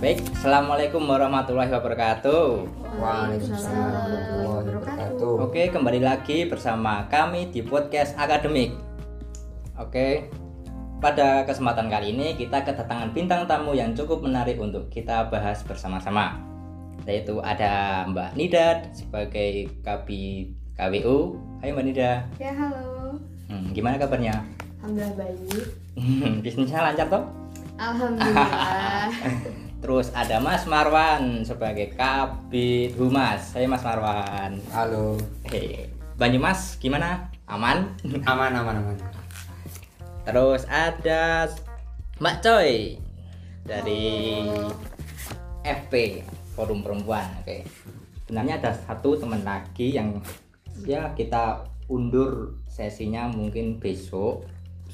Baik, Assalamualaikum warahmatullahi wabarakatuh Waalaikumsalam warahmatullahi wabarakatuh. Oke, kembali lagi bersama kami di podcast akademik Oke, pada kesempatan kali ini kita kedatangan bintang tamu yang cukup menarik untuk kita bahas bersama-sama Yaitu ada Mbak Nida sebagai Kabi KWU Hai Mbak Nida Ya halo. hmm, Gimana kabarnya? Alhamdulillah baik. Bisnisnya lancar toh? Alhamdulillah. Terus ada Mas Marwan sebagai Kabit Humas. Saya Mas Marwan. Halo, Hei, Banyumas gimana? Aman? aman aman aman. Terus ada Mbak Coy dari FP Forum Perempuan. Oke. Sebenarnya ada satu teman lagi yang ya kita undur sesinya mungkin besok.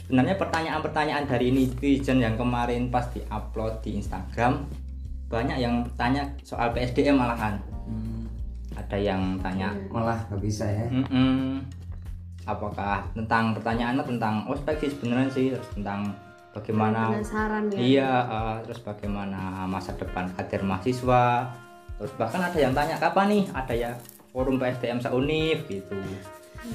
Sebenarnya pertanyaan-pertanyaan dari netizen yang kemarin pas diupload di Instagram banyak yang tanya soal PSDM malahan. Hmm, Ada yang tanya malah nggak bisa ya. Mm-mm. Apakah tentang pertanyaannya tentang ospek sih sebenarnya sih terus tentang bagaimana Penasaran ya. iya eh, terus bagaimana masa depan kader mahasiswa terus bahkan ada yang tanya kapan nih ada ya forum PSDM Saunif gitu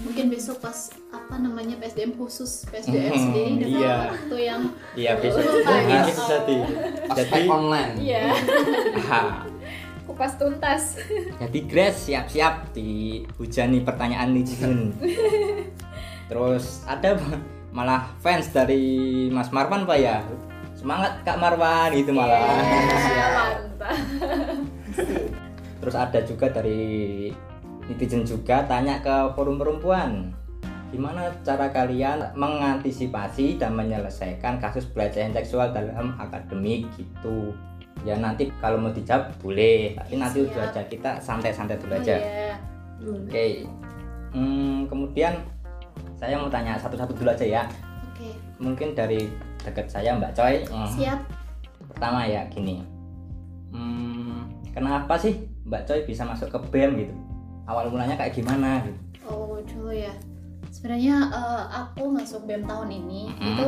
mungkin besok pas apa namanya PSDM khusus PSDM Hmm, sendiri dengan iya. waktu yang iya besok. Oh, mungkin iya. itu jadi jadi online. iya. Kupas tuntas. Jadi Grace siap-siap dihujani pertanyaan netizen terus ada malah fans dari Mas Marwan pak ya? Semangat Kak Marwan gitu malah. Mantap. Terus ada juga dari netizen juga tanya ke forum perempuan Gimana cara kalian mengantisipasi dan menyelesaikan kasus pelecehan seksual dalam akademik? Gitu. Ya nanti kalau mau dijawab boleh. Tapi nanti Siap. udah aja kita santai-santai dulu Oh, aja. iya. Oke. Hmm, Kemudian saya mau tanya satu-satu dulu aja ya. Oke. Mungkin dari dekat saya Mbak Coy. Hmm. Siap. Pertama ya gini. Hmm, kenapa sih Mbak Coy bisa masuk ke BEM gitu awal mulanya kayak gimana gitu. Oh dulu ya. Sebenarnya eh, aku masuk BEM tahun ini Mhm. itu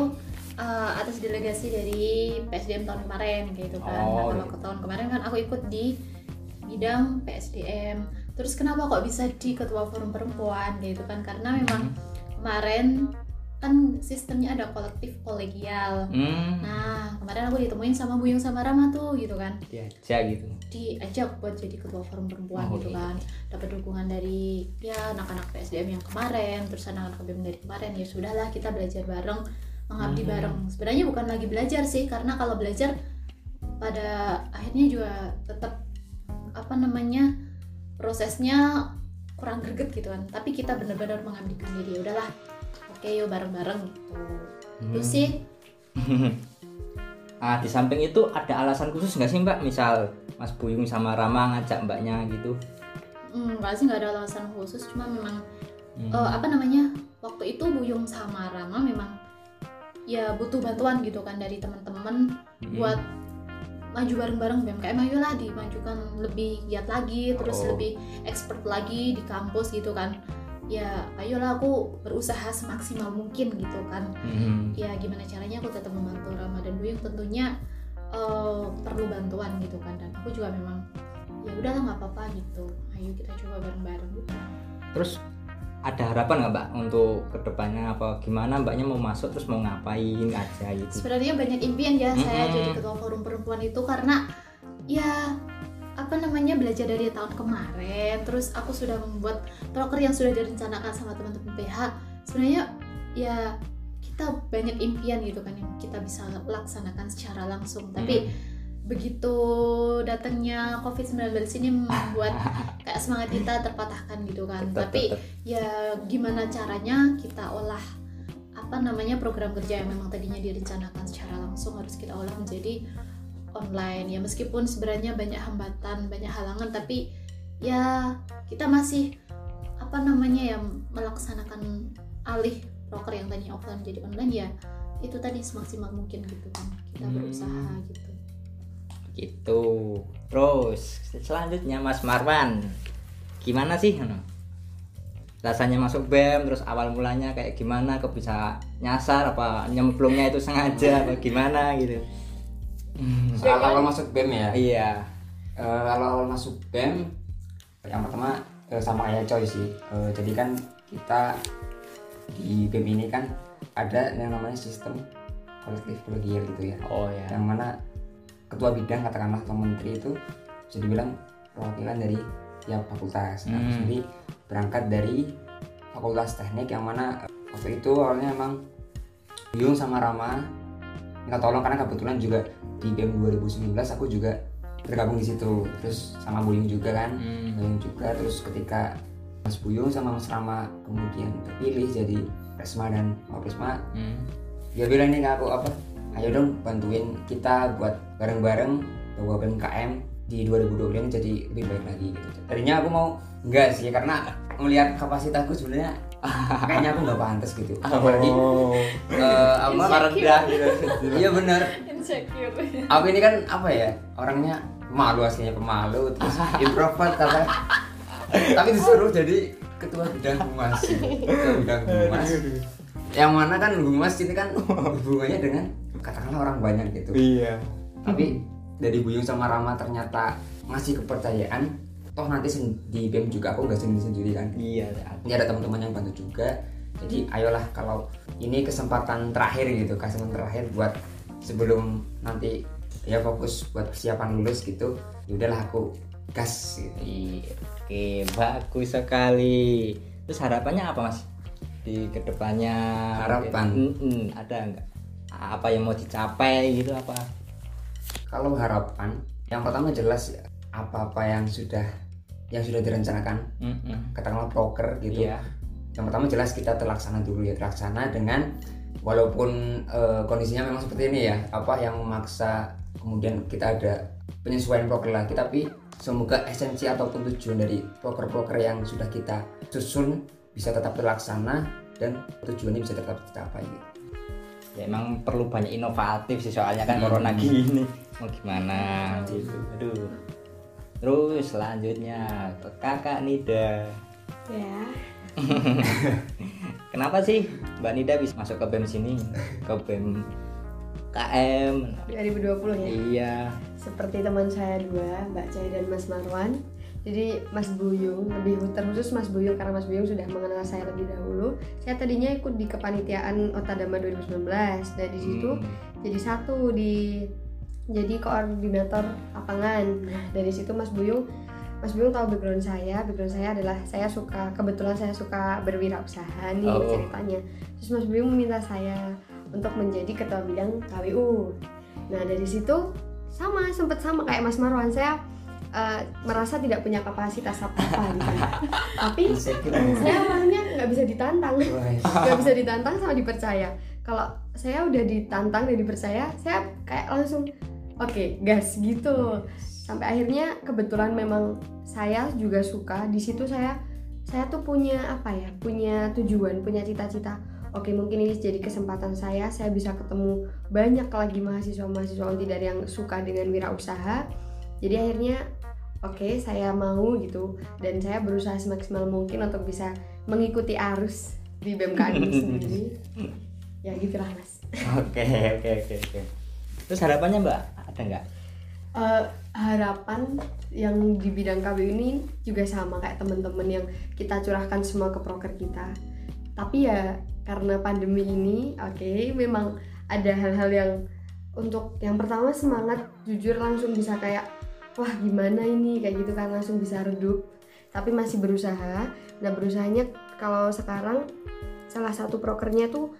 eh, atas delegasi dari PSDM tahun kemarin gitu kan. Oh, nah, iya. kalau ke tahun kemarin kan aku ikut di bidang PSDM terus kenapa kok bisa di ketua forum perempuan gitu kan. Karena memang kemarin kan sistemnya ada kolektif kolegial. Hmm, nah kemarin aku ditemuin sama Buyung sama Rama tuh gitu kan. Diajak gitu. Diajak buat jadi ketua forum perempuan Oh, gitu iya. kan. Dapat dukungan dari ya anak-anak PSDM yang kemarin terus anak-anak BEM dari kemarin. Ya sudahlah kita belajar bareng mengabdi Hmm. bareng. Sebenarnya bukan lagi belajar sih karena kalau belajar pada akhirnya juga tetap apa namanya prosesnya kurang greget gitu kan. Tapi kita benar-benar mengabdikan diri. Udahlah oke yuk bareng-bareng gitu itu Hmm. sih ah di samping itu ada alasan khusus nggak sih Mbak misal Mas Buyung sama Rama ngajak mbaknya gitu hmm, nggak sih nggak ada alasan khusus cuma memang Hmm. Eh, apa namanya waktu itu Buyung sama Rama memang ya butuh bantuan gitu kan dari teman-teman Hmm. buat maju bareng-bareng BMKM ayolah dimajukan lebih giat lagi terus Oh. lebih expert lagi di kampus gitu kan ya ayolah aku berusaha semaksimal mungkin gitu kan. Hmm. ya gimana caranya aku tetap membantu Rama dan Buyung tentunya eh, perlu bantuan gitu kan. Dan aku juga memang ya udahlah nggak apa-apa gitu. Ayo kita coba bareng-bareng. Gitu terus ada harapan nggak Mbak untuk ke depannya apa gimana Mbaknya mau masuk terus mau ngapain aja gitu? Sebenarnya banyak impian ya saya Mm-mm. jadi ketua forum perempuan itu karena ya apa namanya belajar dari tahun kemarin terus aku sudah membuat proker yang sudah direncanakan sama teman-teman PH sebenarnya ya kita banyak impian gitu kan yang kita bisa laksanakan secara langsung. Tapi begitu datangnya COVID-19 ini membuat kayak semangat kita terpatahkan gitu kan. Tetep, tapi tetep. ya gimana caranya kita olah apa namanya program kerja yang memang tadinya direncanakan secara langsung harus kita olah menjadi online. Ya meskipun sebenarnya banyak hambatan banyak halangan tapi ya kita masih apa namanya ya melaksanakan alih proker yang tadinya offline jadi online ya itu tadi semaksimal mungkin gitu kan. Kita Hmm. berusaha gitu. Gitu. Terus selanjutnya Mas Marwan. Gimana sih rasanya masuk BEM terus awal mulanya kayak gimana? Kok bisa nyasar apa nyemplungnya itu sengaja apa gimana gitu Soal awal masuk BEM ya. iya Eh, kalau awal masuk BEM yang pertama eh, sama kayak Coy sih. Eh, jadi kan kita di BEM ini kan ada yang namanya sistem kolektif kolegial gitu ya. oh ya Yang mana ketua bidang katakanlah atau menteri itu bisa dibilang perwakilan dari tiap fakultas. Nah, Hmm. Jadi berangkat dari fakultas teknik yang mana waktu itu awalnya emang Buyung sama Rama minta tolong karena kebetulan juga di BEM 2019 aku juga bergabung di situ terus sama Buyung juga kan Hmm. Buyung juga terus ketika Mas Buyung sama Mas Rama kemudian terpilih jadi Resma dan Maprisma Hmm. dia bilang nih ke aku apa ayo dong bantuin kita buat bareng-bareng bawa BMKM di 2020 ini jadi lebih baik lagi gitu. Tadinya aku mau enggak sih karena melihat kapasitasku sebenarnya kayaknya aku nggak pantas gitu. Apalagi eh, apa? Rendah gitu. Iya bener. insecure. Aku ini kan apa ya orangnya malu aslinya pemalu terus introvert tapi tapi disuruh jadi ketua bidang humas. Ketua bidang humas. Yang mana kan humas ini kan hubungannya dengan katakanlah orang banyak gitu. Iya. Tapi dari Buyung sama Rama ternyata ngasih kepercayaan toh nanti di BEM juga aku nggak sendiri sendiri kan. Iya ini ada teman-teman yang bantu juga. Jadi ayolah kalau ini kesempatan terakhir gitu kesempatan terakhir buat sebelum nanti ya fokus buat persiapan lulus gitu ya udahlah aku gas gitu. Iya, oke bagus sekali. Terus harapannya apa mas? Di ke depannya Harapan? Mm-mm, ada nggak? Apa yang mau dicapai gitu apa? Kalau harapan yang pertama jelas ya apa-apa yang sudah yang sudah direncanakan. Mm-mm. katakanlah proker gitu. Iya. Yang pertama jelas kita terlaksana dulu ya terlaksana dengan walaupun eh, kondisinya memang seperti ini ya apa yang memaksa kemudian kita ada penyesuaian proker lagi tapi semoga esensi ataupun tujuan dari proker-proker yang sudah kita susun bisa tetap terlaksana dan tujuannya bisa tetap tercapai. Gitu. ya emang perlu banyak inovatif sih soalnya kan Hmm. corona gini. Mau gimana? Gitu. Aduh terus selanjutnya ke kakak Nida Ya. kenapa sih Mbak Nida bisa masuk ke BEM sini ke BEM KM 2020 ya. iya Seperti teman saya dua, Mbak Cai dan Mas Marwan. Jadi Mas Buyung, lebih terkhusus Mas Buyung karena Mas Buyung sudah mengenal saya lebih dahulu. Saya tadinya ikut di kepanitiaan Otadama 2019 dan di situ Hmm. jadi satu di jadi koordinator lapangan. Nah, dari situ Mas Buyung Mas Buyung tahu background saya, background saya adalah saya suka kebetulan saya suka berwirausaha nih Oh. ceritanya. Terus Mas Buyung meminta saya untuk menjadi ketua bidang KWU. Nah, dari situ sama sempat sama kayak Mas Marwan saya eh, merasa tidak punya kapasitas apa-apa gitu. Tapi saya orangnya nggak bisa ditantang nggak bisa ditantang sama dipercaya kalau saya udah ditantang dan dipercaya saya kayak langsung oke gas gitu. Sampai akhirnya kebetulan memang saya juga suka. Di situ saya saya tuh punya apa ya? Punya tujuan punya cita-cita. Oke mungkin ini jadi kesempatan saya. Saya bisa ketemu banyak lagi mahasiswa-mahasiswa unti dari yang suka dengan wirausaha. Jadi akhirnya oke saya mau gitu. Dan saya berusaha semaksimal mungkin untuk bisa mengikuti arus di BMKM ini sendiri. Ya gitulah mas. Oke oke oke oke. Terus harapannya Mbak ada nggak? Eh, harapan yang di bidang KW ini juga sama kayak teman-teman yang kita curahkan semua ke proker kita. Tapi ya karena pandemi ini oke memang ada hal-hal yang untuk yang pertama semangat jujur langsung bisa kayak wah gimana ini? Kayak gitu kan langsung bisa redup. Tapi masih berusaha. Nah berusahanya kalau sekarang salah satu prokernya tuh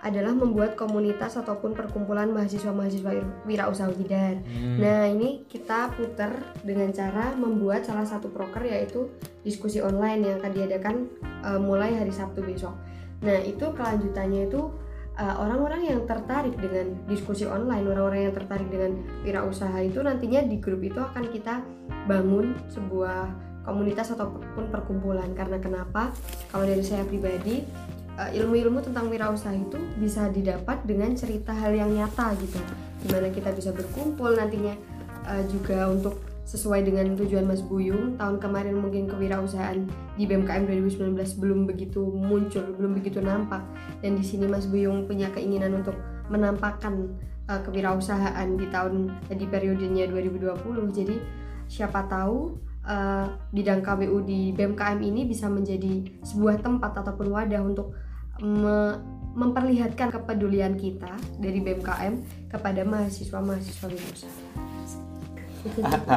adalah membuat komunitas ataupun perkumpulan mahasiswa-mahasiswa wirausaha Widar. Nah, ini kita putar dengan cara membuat salah satu proker yaitu diskusi online yang akan diadakan eh, mulai hari Sabtu besok. Nah, itu kelanjutannya itu eh, orang-orang yang tertarik dengan diskusi online, orang-orang yang tertarik dengan wirausaha itu nantinya di grup itu akan kita bangun sebuah komunitas ataupun perkumpulan. Karena kenapa? Kalau dari saya pribadi, ilmu-ilmu tentang wirausaha itu bisa didapat dengan cerita hal yang nyata gitu. Di mana kita bisa berkumpul nantinya eh, juga untuk sesuai dengan tujuan Mas Buyung. Tahun kemarin mungkin kewirausahaan di BMKM 2019 belum begitu muncul belum begitu nampak. Dan di sini Mas Buyung punya keinginan untuk menampakkan uh, kewirausahaan di tahun di periodenya 2020 jadi siapa tahu uh, bidang KBU di BMKM ini bisa menjadi sebuah tempat ataupun wadah untuk me- memperlihatkan kepedulian kita dari BMKM kepada mahasiswa-mahasiswa wirausaha.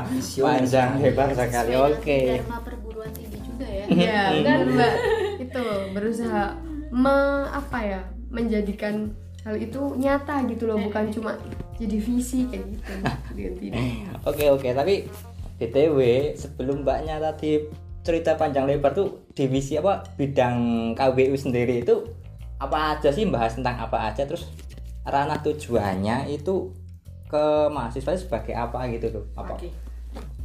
Visioner panjang lebar sekali oke Dharma perguruan tinggi juga ya Iya, kan Mbak. Itu berusaha me, apa ya? menjadikan hal itu nyata gitu loh, bukan cuma jadi visi kayak gitu. Oke oke tapi btw sebelum mbaknya tadi cerita panjang lebar tuh divisi apa bidang KBU sendiri itu apa aja sih bahas tentang apa aja terus ranah tujuannya itu ke mahasiswa sebagai apa gitu loh apa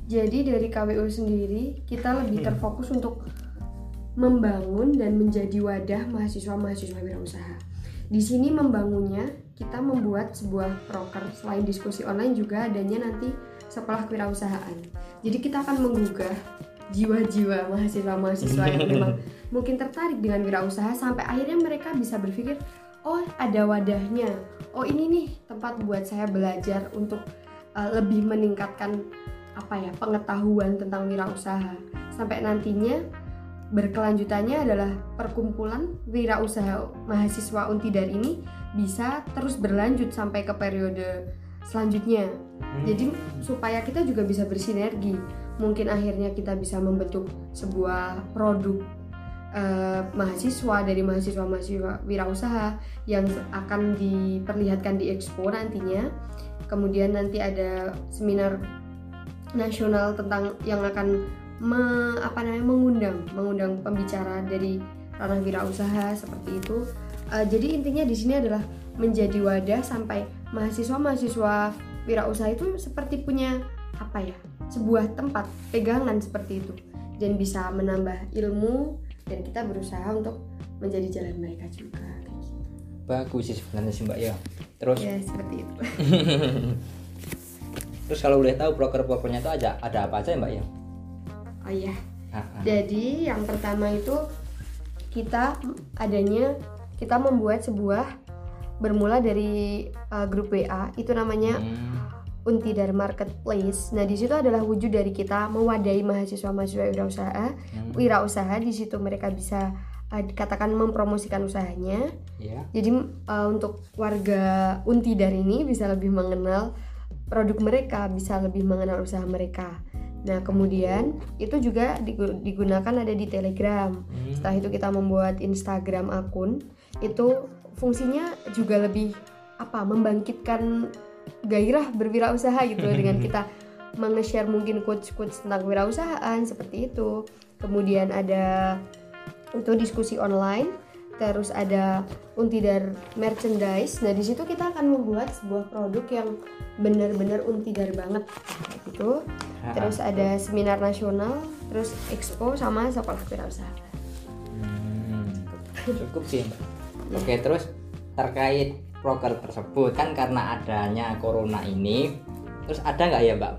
Jadi dari KWU sendiri kita lebih terfokus untuk membangun dan menjadi wadah mahasiswa-mahasiswa wirausaha. Di sini membangunnya kita membuat sebuah proker selain diskusi online juga adanya nanti sekolah kewirausahaan. Jadi kita akan menggugah jiwa-jiwa mahasiswa-mahasiswa yang memang mungkin tertarik dengan wirausaha sampai akhirnya mereka bisa berpikir, oh ada wadahnya, oh ini nih tempat buat saya belajar untuk uh, lebih meningkatkan apa ya pengetahuan tentang wirausaha. Sampai nantinya berkelanjutannya adalah perkumpulan wirausaha mahasiswa Untidar ini bisa terus berlanjut sampai ke periode selanjutnya. Jadi supaya kita juga bisa bersinergi, mungkin akhirnya kita bisa membentuk sebuah produk eh, mahasiswa dari mahasiswa-mahasiswa wirausaha yang akan diperlihatkan di expo nantinya. Kemudian nanti ada seminar nasional tentang yang akan me- apa namanya mengundang mengundang pembicara dari ranah wirausaha seperti itu. Eh, jadi intinya di sini adalah menjadi wadah sampai mahasiswa-mahasiswa wirausaha itu seperti punya apa ya sebuah tempat pegangan seperti itu. Dan bisa menambah ilmu dan kita berusaha untuk menjadi jalan mereka juga. Bagus sih sebenarnya sih mbak ya. Terus? Ya seperti itu. Terus kalau boleh tahu broker-brokernya itu ada ada apa aja ya mbak ya? Oh iya. Ah, ah. Jadi yang pertama itu kita adanya kita membuat sebuah bermula dari uh, grup WA itu namanya Hmm, Untidar Marketplace. Nah di situ adalah wujud dari kita mewadahi mahasiswa-mahasiswa wirausaha. hmm, Wirausaha di situ mereka bisa uh, dikatakan mempromosikan usahanya. ya Jadi uh, untuk warga Untidar ini bisa lebih mengenal produk mereka, bisa lebih mengenal usaha mereka. Nah, kemudian itu juga digu- digunakan ada di Telegram. Hmm, Setelah itu kita membuat Instagram akun. Itu fungsinya juga lebih apa? membangkitkan gairah berwirausaha gitu dengan kita menge-share mungkin quotes-quotes tentang wirausahaan seperti itu. Kemudian ada itu diskusi online, terus ada Untidar merchandise. Nah, di situ kita akan membuat sebuah produk yang benar-benar Untidar banget gitu. Terus ada seminar nasional, terus expo sama sekolah wirausaha. Hmm, cukup sih Mbak. oke terus terkait proker tersebut kan karena adanya corona ini terus ada nggak ya mbak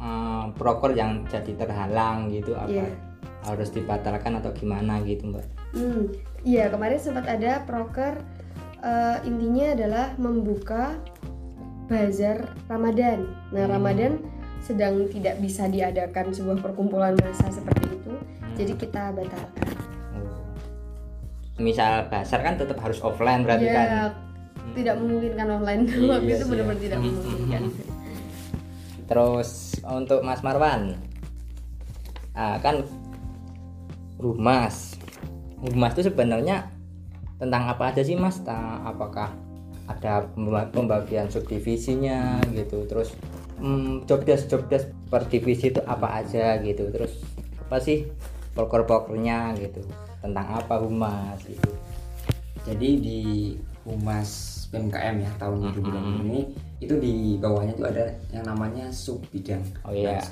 eh, proker yang jadi terhalang gitu apa Iya. harus dibatalkan atau gimana gitu mbak Hmm, iya kemarin sempat ada proker eh, intinya adalah membuka bazar Ramadan. Nah Hmm. Ramadan sedang tidak bisa diadakan sebuah perkumpulan massa seperti itu, jadi kita batalkan. Oh. misal basar kan tetap harus offline berarti ya kan tidak memungkinkan online Iya waktu itu sih, benar-benar tidak Hmm, memungkinkan. Terus untuk Mas Marwan, ah, kan Rumas, Rumas itu sebenarnya tentang apa aja sih Mas? Ta- Apakah ada pemba- pembagian subdivisinya gitu, terus hmm, jobdesk jobdesk per divisi itu apa aja gitu, terus apa sih poker-pokernya gitu, tentang apa Humas gitu? Jadi di Humas PMKM ya tahun 2020 ini itu di bawahnya itu ada yang namanya sub bidang. Oh iya. Nah,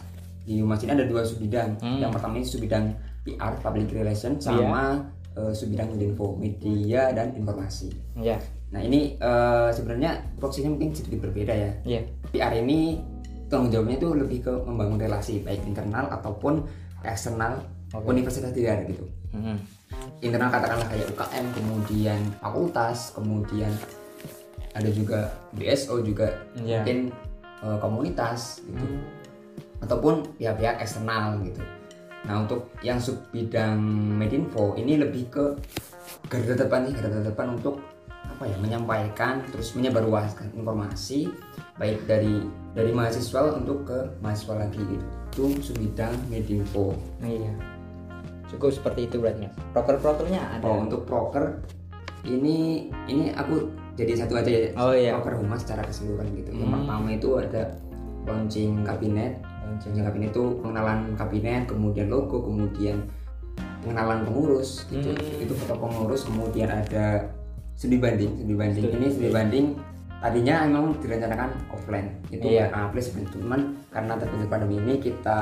di Humas ini ada dua sub bidang. Hmm. Yang pertama ini sub bidang PR Public Relation sama eh, sub bidang info media dan informasi. Ya, Nah ini eh, sebenarnya proksinya mungkin sedikit berbeda ya. ya, PR ini tanggung jawabnya itu lebih ke membangun relasi baik internal ataupun eksternal Oke. universitas di daerah gitu. Hmm. Internal katakanlah kayak UKM, kemudian fakultas, kemudian ada juga BSO juga Iya. mungkin eh, komunitas gitu ataupun pihak-pihak eksternal gitu. Nah untuk yang sub bidang Medinfo ini lebih ke garda depan nih garda depan untuk apa ya menyampaikan terus menyebarluaskan informasi baik dari dari mahasiswa untuk ke mahasiswa lagi gitu. Itu sub bidang Medinfo. Iya. Cukup seperti itu berarti mas. Proker-prokernya ada. Oh untuk proker ini ini aku jadi satu aja ya. Oh, iya. Proker humas secara keseluruhan gitu. Yang Hmm. pertama itu ada launching kabinet. Launching kabinet itu pengenalan kabinet, kemudian logo, kemudian pengenalan pengurus gitu. Hmm. Itu foto pengurus, kemudian ada studi banding. Studi banding Studi ini studi banding tadinya emang direncanakan offline itu Iya. karena plus cuman karena terjadi pandemi ini kita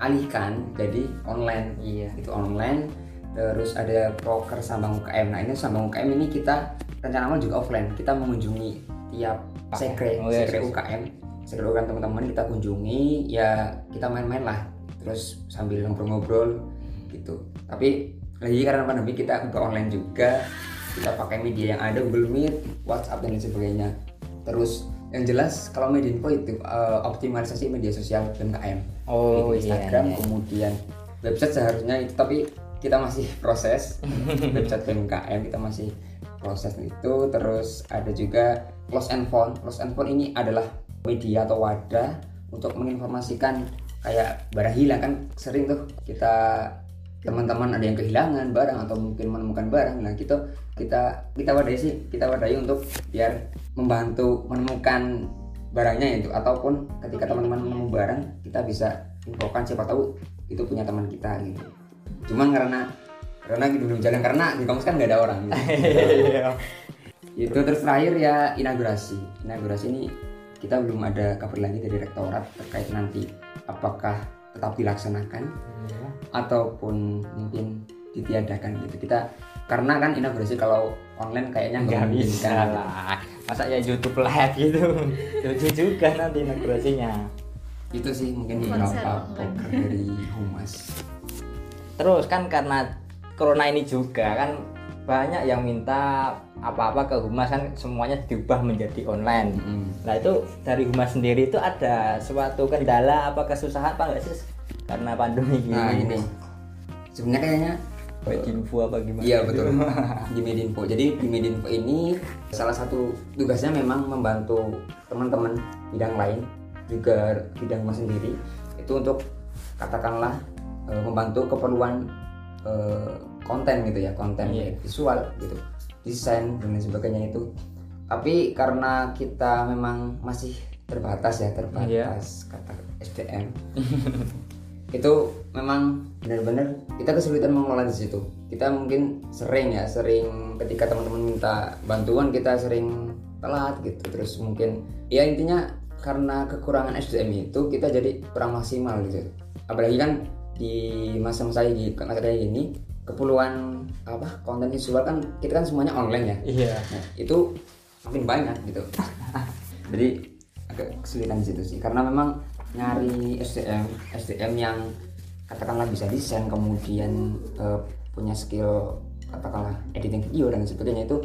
alihkan jadi online. Iya. itu online. Terus ada proker sambang UKM nah ini sambang UKM ini kita rencana awal juga offline. Kita mengunjungi tiap sekre Oh, iya, sekre iya. UKM sekre UKM teman-teman kita kunjungi. Ya kita main-main lah. Terus sambil ngobrol-ngobrol gitu. Tapi lagi karena pandemi kita buka online juga. Kita pakai media yang ada Google Meet, WhatsApp dan lain sebagainya. Terus yang jelas kalau Medinfo itu eh, optimalisasi media sosial dan KM Oh iya. Instagram iya. kemudian website seharusnya itu tapi kita masih proses website BMKM kita masih proses itu terus ada juga close and phone close and phone ini adalah media atau wadah untuk menginformasikan kayak barang hilang kan sering tuh kita teman-teman ada yang kehilangan barang atau mungkin menemukan barang. Nah kita kita kita wadahi sih kita wadahi untuk biar membantu menemukan barangnya itu. Ataupun ketika teman-teman menemu barang kita bisa infokan siapa tahu itu punya teman kita gitu. Cuman karena karena gitu belum jalan karena di kampus kan nggak ada orang gitu. Iya. itu terus terakhir ya inaugurasi. Inaugurasi ini kita belum ada kabar lagi dari rektorat terkait nanti apakah tetap dilaksanakan Iya. ataupun mungkin ditiadakan gitu kita karena kan inaugurasi kalau online kayaknya Nggak mungkin bisa kan. lah. Masa ya YouTube live gitu. Lucu juga nanti inaugurasinya. itu sih mungkin beberapa poker dari humas Terus kan karena corona ini juga kan banyak yang minta apa-apa ke humas kan semuanya diubah menjadi online. Mm. Nah itu dari humas sendiri itu ada suatu kendala apa kesusahan apa enggak sih karena pandemi gini? nah ini sebenarnya kayaknya Buat info apa gimana? Iya betul di Medinfo. Jadi di Medinfo ini salah satu tugasnya memang membantu teman-teman bidang lain juga bidang mas sendiri itu untuk katakanlah eh, membantu keperluan eh, konten gitu ya konten Iya. visual gitu desain dan lain sebagainya itu. Tapi karena kita memang masih terbatas ya terbatas kata SDM itu memang benar-benar kita kesulitan mengelola di situ. Kita mungkin sering ya, sering ketika teman-teman minta bantuan kita sering telat gitu. Terus mungkin ya intinya karena kekurangan SDM itu kita jadi kurang maksimal gitu. Apalagi kan di masa-masa ini, masa kayak gini keperluan apa konten visual kan kita kan semuanya online ya. Iya. Nah, itu makin banyak gitu. Jadi agak kesulitan di situ sih karena memang nyari SDM SDM yang katakanlah bisa desain kemudian eh, punya skill katakanlah editing video dan sebagainya itu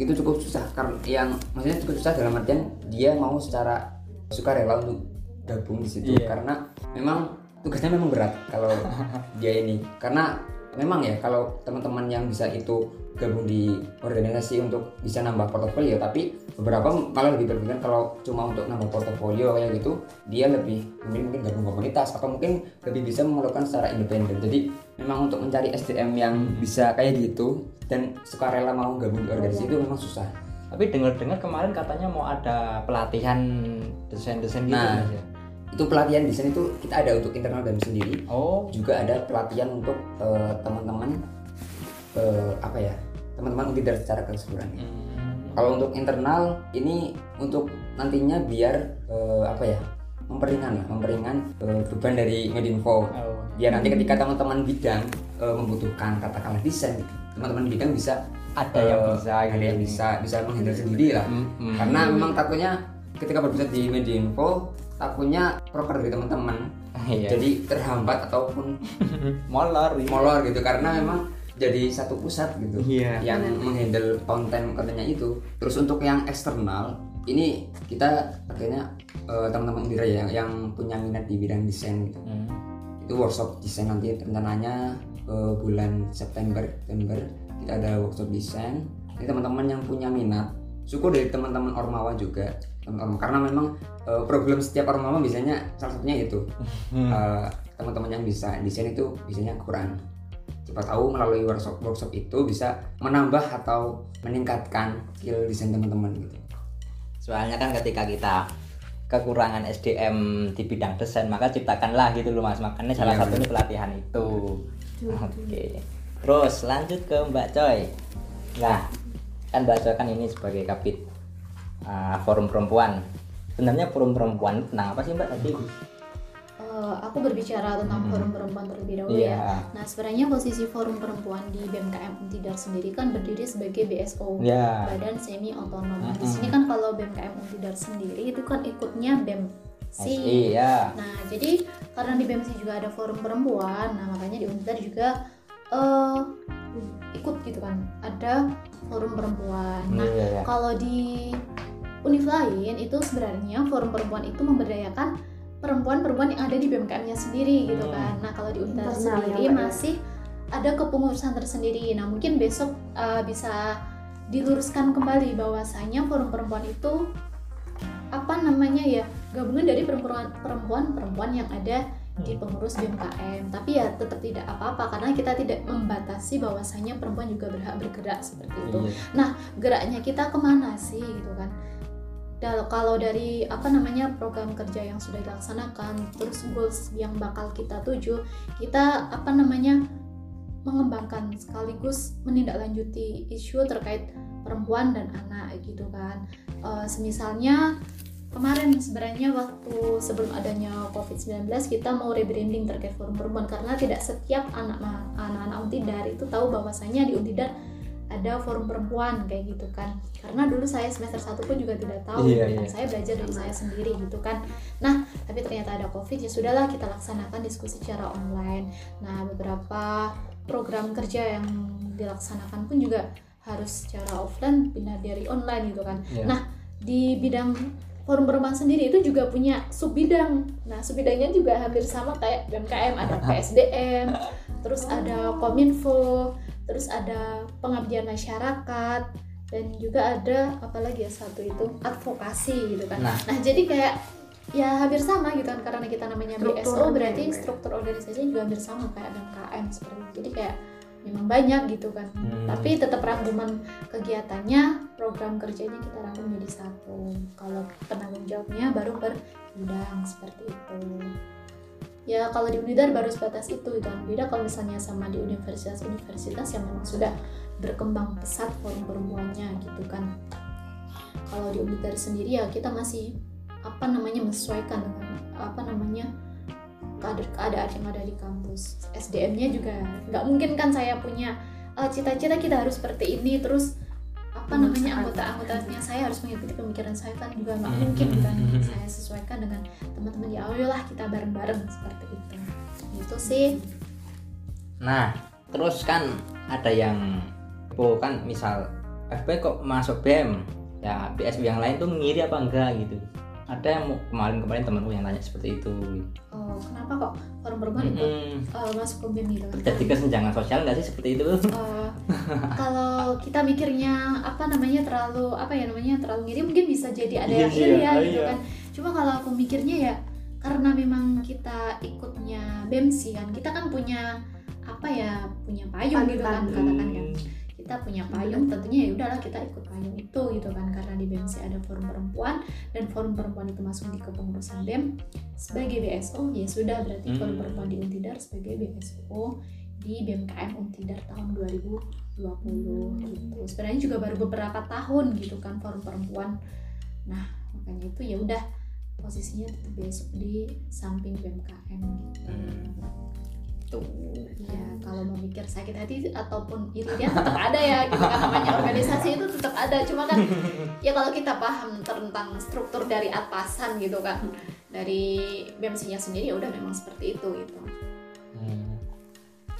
itu cukup susah karena yang maksudnya cukup susah dalam artian dia mau secara sukarela untuk gabung di situ Iya. karena memang tugasnya memang berat kalau dia ini karena memang ya kalau teman-teman yang bisa itu gabung di organisasi untuk bisa nambah portofolio tapi beberapa malah lebih berpikir kalau cuma untuk nambah portofolio kayak gitu dia lebih mungkin mungkin gabung komunitas atau mungkin lebih bisa melakukan secara independen jadi memang untuk mencari SDM yang bisa kayak gitu dan sukarela mau gabung di organisasi itu memang susah Tapi dengar-dengar kemarin katanya mau ada pelatihan desain-desain gitu Nah. Mas, ya? Itu pelatihan desain itu kita ada untuk internal dan sendiri Oh, juga ada pelatihan untuk eh, teman-teman eh, apa ya teman-teman untuk secara keseluruhan hmm. kalau untuk internal ini untuk nantinya biar eh, apa ya memperingan lah memperingan eh, beban dari Medinfo Oh. biar nanti ketika teman-teman bidang eh, membutuhkan katakanlah desain teman-teman bidang bisa Ada yang bisa ada gitu. yang bisa bisa menghandle sendiri lah Hmm, hmm. karena memang takutnya ketika berpusat di Medinfo takutnya proker dari teman-teman Iya. jadi terhambat ataupun molor iya. molor gitu karena memang jadi satu pusat gitu Iya. yang menghandle konten kontennya itu terus untuk yang eksternal ini kita akhirnya eh, teman-teman Indira ya yang punya minat di bidang desain gitu. Hmm. itu workshop desain nanti rencananya eh, bulan September September kita ada workshop desain ini teman-teman yang punya minat syukur dari teman-teman Ormawa juga teman-teman karena memang eh, problem setiap Ormawa biasanya salah satunya itu. Eh, teman-teman yang bisa desain itu biasanya kurang. Siapa tahu melalui workshop workshop itu bisa menambah atau meningkatkan skill desain teman-teman gitu. Soalnya kan ketika kita kekurangan SDM di bidang desain maka ciptakanlah gitu loh mas. Makanya salah Iya, satunya pelatihan itu. Oke. Terus lanjut ke Mbak Coy. Nah kan Mbak Coy kan ini sebagai kapit uh, forum perempuan sebenarnya forum perempuan tentang apa sih Mbak tadi Eh, aku berbicara tentang Hmm. forum perempuan terlebih dahulu Iya. ya. Nah, sebenarnya posisi forum perempuan di BMKM Untidar sendiri kan berdiri sebagai BSO, ya Badan Semi Otonom. Nah, di Mm-mm. sini kan kalau BMKM Untidar sendiri itu kan ikutnya BEMSI. SI ya Nah, jadi karena di BEMSI juga ada forum perempuan, nah makanya di Untidar juga eh ikut gitu kan, ada forum perempuan. Nah, Iya, iya. kalau di univ lain itu sebenarnya forum perempuan itu memberdayakan perempuan-perempuan yang ada di BMKM-nya sendiri gitu Hmm. kan. Nah, kalau di Internal ya, sendiri ya? masih ada kepengurusan tersendiri. Nah, mungkin besok eh, bisa diluruskan kembali bahwasanya forum perempuan itu apa namanya ya gabungan dari perempuan perempuan perempuan yang ada di pengurus BMKM tapi ya tetap tidak apa-apa karena kita tidak membatasi bahwasanya perempuan juga berhak bergerak seperti itu Iya. geraknya kita ke mana sih gitu kan Dal- kalau dari apa namanya program kerja yang sudah dilaksanakan terus goals yang bakal kita tuju kita apa namanya mengembangkan sekaligus menindaklanjuti isu terkait perempuan dan anak gitu kan. Eh, semisalnya kemarin sebenarnya waktu sebelum adanya COVID-19 kita mau rebranding terkait forum perempuan karena tidak setiap anak anak-anak Untidar itu tahu bahwasanya di Untidar ada forum perempuan kayak gitu kan karena dulu saya semester 1 pun juga tidak tahu Iya, gitu kan. iya. saya belajar dari saya sendiri gitu kan nah tapi ternyata ada covid ya sudahlah kita laksanakan diskusi secara online nah beberapa program kerja yang dilaksanakan pun juga harus secara offline pindah dari online gitu kan Iya. nah di bidang forum perempuan sendiri itu juga punya sub bidang nah sub bidangnya juga hampir sama kayak BMKM ada PSDM terus ada Kominfo terus ada pengabdian masyarakat dan juga ada apalagi ya satu itu advokasi gitu kan Nah. nah jadi kayak ya hampir sama gitu kan karena kita namanya BSO Strukturnya berarti juga. struktur organisasinya juga hampir sama kayak BMKM seperti itu jadi kayak memang banyak gitu kan Hmm. tapi tetap rangkuman kegiatannya program kerjanya kita rangkum jadi satu kalau penanggung jawabnya baru per bidang seperti itu ya kalau di Unidar baru sebatas itu dan beda kalau misalnya sama di universitas-universitas yang memang sudah berkembang pesat forum perempuannya gitu kan. Kalau di Unidar sendiri ya kita masih apa namanya menyesuaikan dengan apa namanya keadaan keadaan yang ada di kampus. SDM-nya juga nggak mungkin kan saya punya eh, cita-cita kita harus seperti ini terus apa Hmm, namanya anggota-anggotanya. Saya harus mengikuti pemikiran saya kan juga nggak mungkin kan saya sesuaikan dengan teman-teman. Ya ayolah kita bareng-bareng seperti itu. Itu sih. Nah, terus kan ada yang oh kan misal FP kok masuk BEM ya BSB yang lain tuh ngiri apa enggak gitu. Ada yang kemarin-kemarin temanku yang tanya seperti itu oh, kenapa kok forum perempuan itu Mm-mm. eh, masuk ke BEM gitu? Kan jadi kesenjangan sosial nggak sih seperti itu? Eh, kalau kita mikirnya apa namanya terlalu apa ya namanya terlalu ngiri mungkin bisa jadi ada Iya yang sih iri ya, ya oh gitu iya. kan. Cuma kalau aku mikirnya ya karena memang kita ikutnya BEMSI kan kita kan punya apa ya punya payung gitu kan katakan kan kita punya payung tentunya ya udahlah kita ikut payung itu gitu kan. Karena di BEMSI ada forum perempuan dan forum perempuan itu masuk di kepengurusan BEM sebagai BSO ya sudah berarti forum Hmm. perempuan di Untidar sebagai BSO di BMKM Untidar tahun 2020 gitu. Sebenarnya juga baru beberapa tahun gitu kan forum perempuan. Nah makanya itu ya udah posisinya tetap besok di samping BMKM gitu tuh ya kalau mau mikir sakit hati ataupun irian tetap ada ya gitu kan. Namanya organisasi itu tetap ada. Cuma kan ya kalau kita paham tentang struktur dari atasan gitu kan dari BMC nya sendiri ya udah memang seperti itu gitu. Hmm.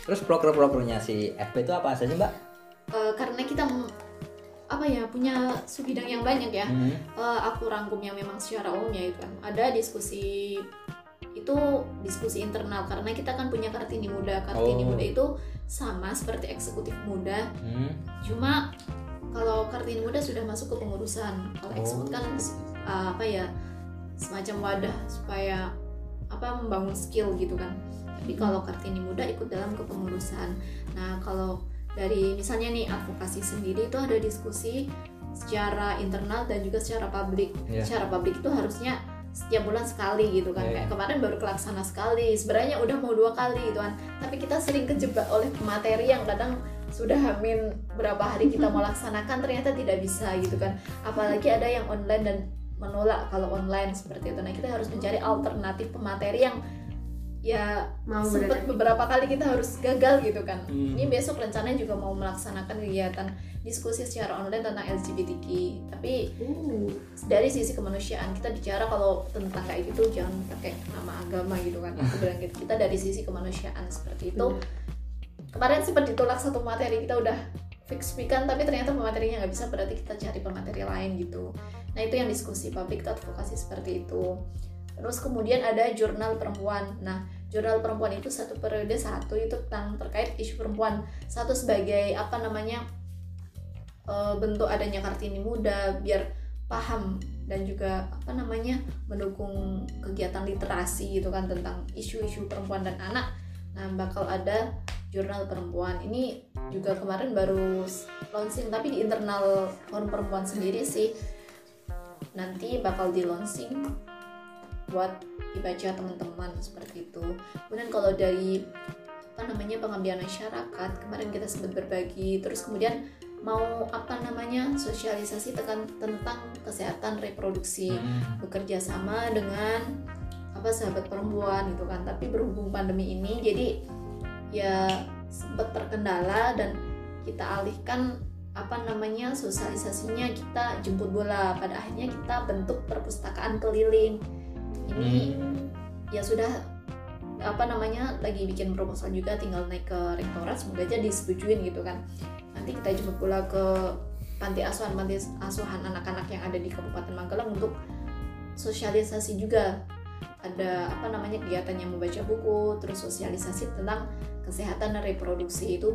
terus proker-prokernya si FP itu apa saja mbak? Eh, karena kita apa ya punya subidang yang banyak ya. Hmm. Eh, aku rangkum yang memang secara umum ya itu kan. Ada diskusi itu diskusi internal karena kita kan punya kartini muda kartini Oh. muda itu sama seperti eksekutif muda Hmm. cuma kalau kartini muda sudah masuk ke pengurusan kalau Oh. eksekutif kan uh, apa ya semacam wadah supaya apa membangun skill gitu kan tapi kalau kartini muda ikut dalam kepengurusan nah kalau dari misalnya nih advokasi sendiri itu ada diskusi secara internal dan juga secara publik Iya. secara publik itu harusnya setiap bulan sekali gitu kan. Iya. kayak kemarin baru kelaksana sekali sebenarnya udah mau dua kali gitu kan. Tapi kita sering kejebak oleh materi yang kadang sudah hamin berapa hari kita mau laksanakan ternyata tidak bisa gitu kan. Apalagi ada yang online dan menolak kalau online seperti itu. Nah kita harus mencari alternatif pemateri yang ya mau sempat beberapa kali kita harus gagal gitu kan. Hmm. ini besok rencananya juga mau melaksanakan kegiatan diskusi secara online tentang LGBTQ tapi uh, dari sisi kemanusiaan kita bicara kalau tentang kayak gitu jangan pakai nama agama gitu kan. Aku bilang gitu. Kita dari sisi kemanusiaan seperti itu. Kemarin sempat ditolak satu materi kita udah fix speakan tapi ternyata pematerinya nggak bisa berarti kita cari pemateri lain gitu. Nah itu yang diskusi publik atau advokasi seperti itu. Terus kemudian ada jurnal perempuan. Nah jurnal perempuan itu satu periode satu itu tentang terkait isu perempuan. Satu sebagai apa namanya eh, bentuk adanya kartini muda biar paham dan juga apa namanya mendukung kegiatan literasi gitu kan tentang isu-isu perempuan dan anak. Nah bakal ada jurnal perempuan. Ini juga kemarin baru launching tapi di internal forum perempuan sendiri sih. Nanti bakal di launching buat dibaca teman-teman seperti itu. Kemudian kalau dari apa namanya pengabdian masyarakat kemarin kita sempat berbagi terus kemudian mau apa namanya sosialisasi tekan tentang kesehatan reproduksi Hmm. bekerja sama dengan apa sahabat perempuan gitu kan. Tapi berhubung pandemi ini jadi ya sempat terkendala dan kita alihkan apa namanya sosialisasinya kita jemput bola. Pada akhirnya kita bentuk perpustakaan keliling ini Hmm. ya sudah apa namanya lagi bikin proposal juga tinggal naik ke rektorat semoga aja disetujuin gitu kan. Nanti kita jemput bola ke panti asuhan panti asuhan anak-anak yang ada di Kabupaten Magelang untuk sosialisasi juga. Ada apa namanya kegiatan yang membaca buku terus sosialisasi tentang kesehatan dan reproduksi. Itu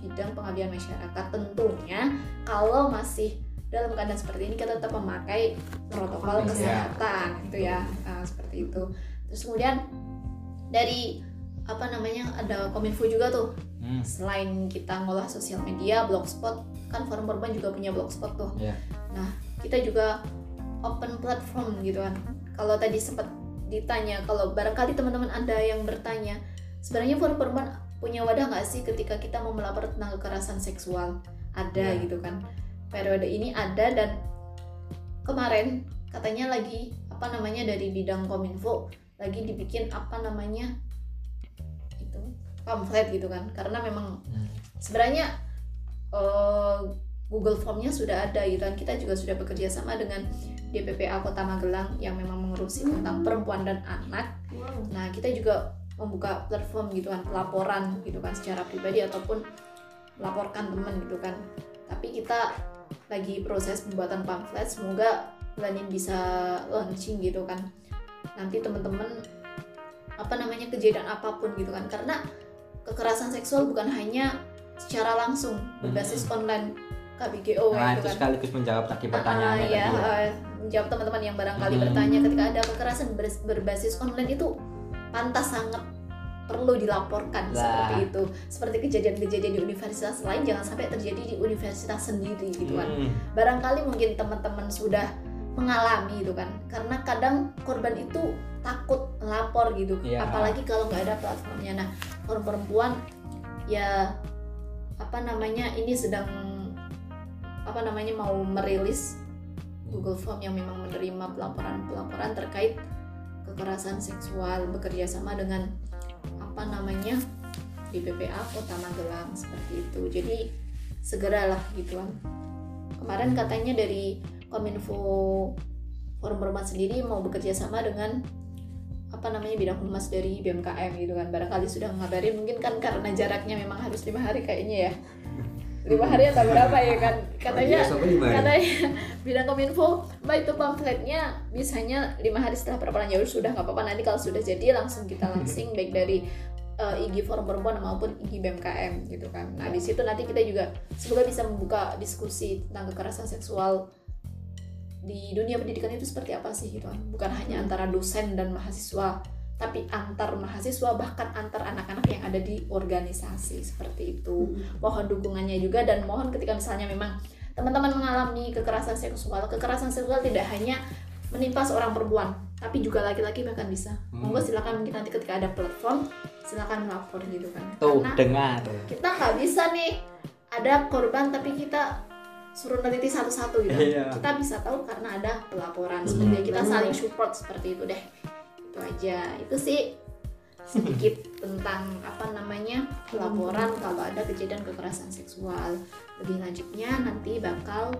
bidang pengabdian masyarakat tentunya kalau masih dalam keadaan seperti ini kita tetap memakai protokol kesehatan. gitu ya. Nah, seperti itu. Terus kemudian dari apa namanya ada kominfo juga tuh. Hmm. selain kita ngolah sosial media blogspot kan forum perempuan juga punya blogspot tuh. Iya. nah kita juga open platform gitu kan. Kalau tadi sempat ditanya kalau barangkali teman-teman ada yang bertanya sebenarnya forum perempuan punya wadah nggak sih ketika kita mau melapor tentang kekerasan seksual? Ada Iya. gitu kan periode ini ada dan kemarin katanya lagi apa namanya dari bidang kominfo lagi dibikin apa namanya itu pamflet gitu kan. Karena memang Hmm. sebenarnya eh, Google Formnya sudah ada gitu kan. Kita juga sudah bekerja sama dengan DPPA Kota Magelang yang memang mengurusi tentang perempuan dan anak. Nah kita juga membuka platform gitu kan pelaporan gitu kan secara pribadi ataupun melaporkan teman gitu kan. Tapi kita lagi proses pembuatan pamflet semoga bulan ini bisa launching gitu kan. Nanti teman-teman apa namanya kejadian apa pun gitu kan. Karena kekerasan seksual bukan hanya secara langsung berbasis online KBGO Nah, gitu itu kan. sekaligus menjawab tadi pertanyaan Ah, ya, eh, menjawab teman-teman yang barangkali Hmm. bertanya ketika ada kekerasan ber- berbasis online itu pantas sangat perlu dilaporkan Lah. seperti itu seperti kejadian-kejadian di universitas lain jangan sampai terjadi di universitas sendiri gitu kan Hmm. barangkali mungkin teman-teman sudah mengalami gitu kan karena kadang korban itu takut lapor gitu Iya. apalagi kalau nggak ada platformnya nah forum perempuan ya apa namanya ini sedang apa namanya mau merilis Google Form yang memang menerima pelaporan-pelaporan terkait kekerasan seksual bekerja sama dengan apa namanya di PPA Kota Magelang seperti itu. Jadi segeralah gitu kan. Kemarin katanya dari Kominfo Forum Perempuan sendiri mau bekerja sama dengan apa namanya bidang humas dari BMKM gitu kan. Barangkali sudah mengabari mungkin kan karena jaraknya memang harus lima hari kayaknya ya lima hari atau berapa ya kan katanya Iya, katanya bidang kominfo mbak itu pamfletnya bisanya lima hari setelah perapatan ya sudah nggak apa-apa nanti kalau sudah jadi langsung kita langsing baik dari uh, IG Forum Perempuan maupun IG BMKM gitu kan. Nah di situ nanti kita juga semoga bisa membuka diskusi tentang kekerasan seksual di dunia pendidikan itu seperti apa sih gitu kan. Bukan hanya antara dosen dan mahasiswa, tapi antar mahasiswa bahkan antar anak-anak yang ada di organisasi seperti itu. Mohon dukungannya juga dan mohon ketika misalnya memang teman-teman mengalami kekerasan seksual, kekerasan seksual tidak hanya menimpa seorang perempuan, tapi juga laki-laki bahkan bisa. Monggo silakan mungkin nanti ketika ada platform silakan melapor gitu kan. tuh Karena dengar kita nggak bisa nih ada korban tapi kita suruh neliti satu-satu gitu. Iya. Kita bisa tahu karena ada pelaporan seperti kita saling support seperti itu deh. Itu aja. Itu sih sedikit tentang apa namanya pelaporan kalau ada kejadian kekerasan seksual. Lebih lanjutnya nanti bakal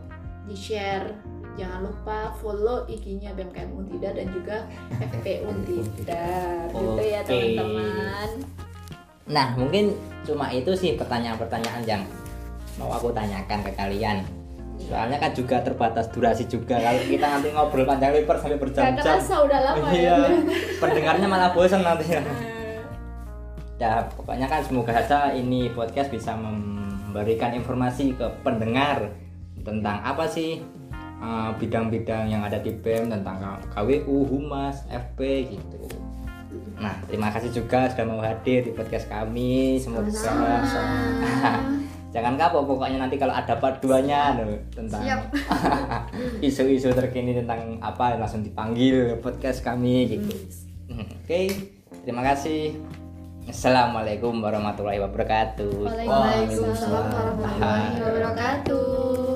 di share. Jangan lupa follow IG-nya BMKM Untida dan juga FP Untida. Gitu ya teman-teman. Nah, mungkin cuma itu sih pertanyaan-pertanyaan yang mau aku tanyakan ke kalian. Soalnya kan juga terbatas durasi juga. Kalau kita nanti ngobrol panjang lebar sampai Gak berjam-jam. kerasa udah lama Iya, ya. pendengarnya malah bosan nanti. Ya, pokoknya kan semoga saja ini podcast bisa memberikan informasi ke pendengar tentang apa sih eh, bidang-bidang yang ada di BEM tentang KWU, Humas, FP gitu. Nah, terima kasih juga sudah mau hadir di podcast kami. Semoga jangan kapok pokoknya nanti kalau ada part 2-nya loh, tentang isu-isu terkini tentang apa langsung dipanggil podcast kami gitu. Oke, terima kasih. Assalamualaikum warahmatullahi wabarakatuh. Waalaikumsalam warahmatullahi wabarakatuh.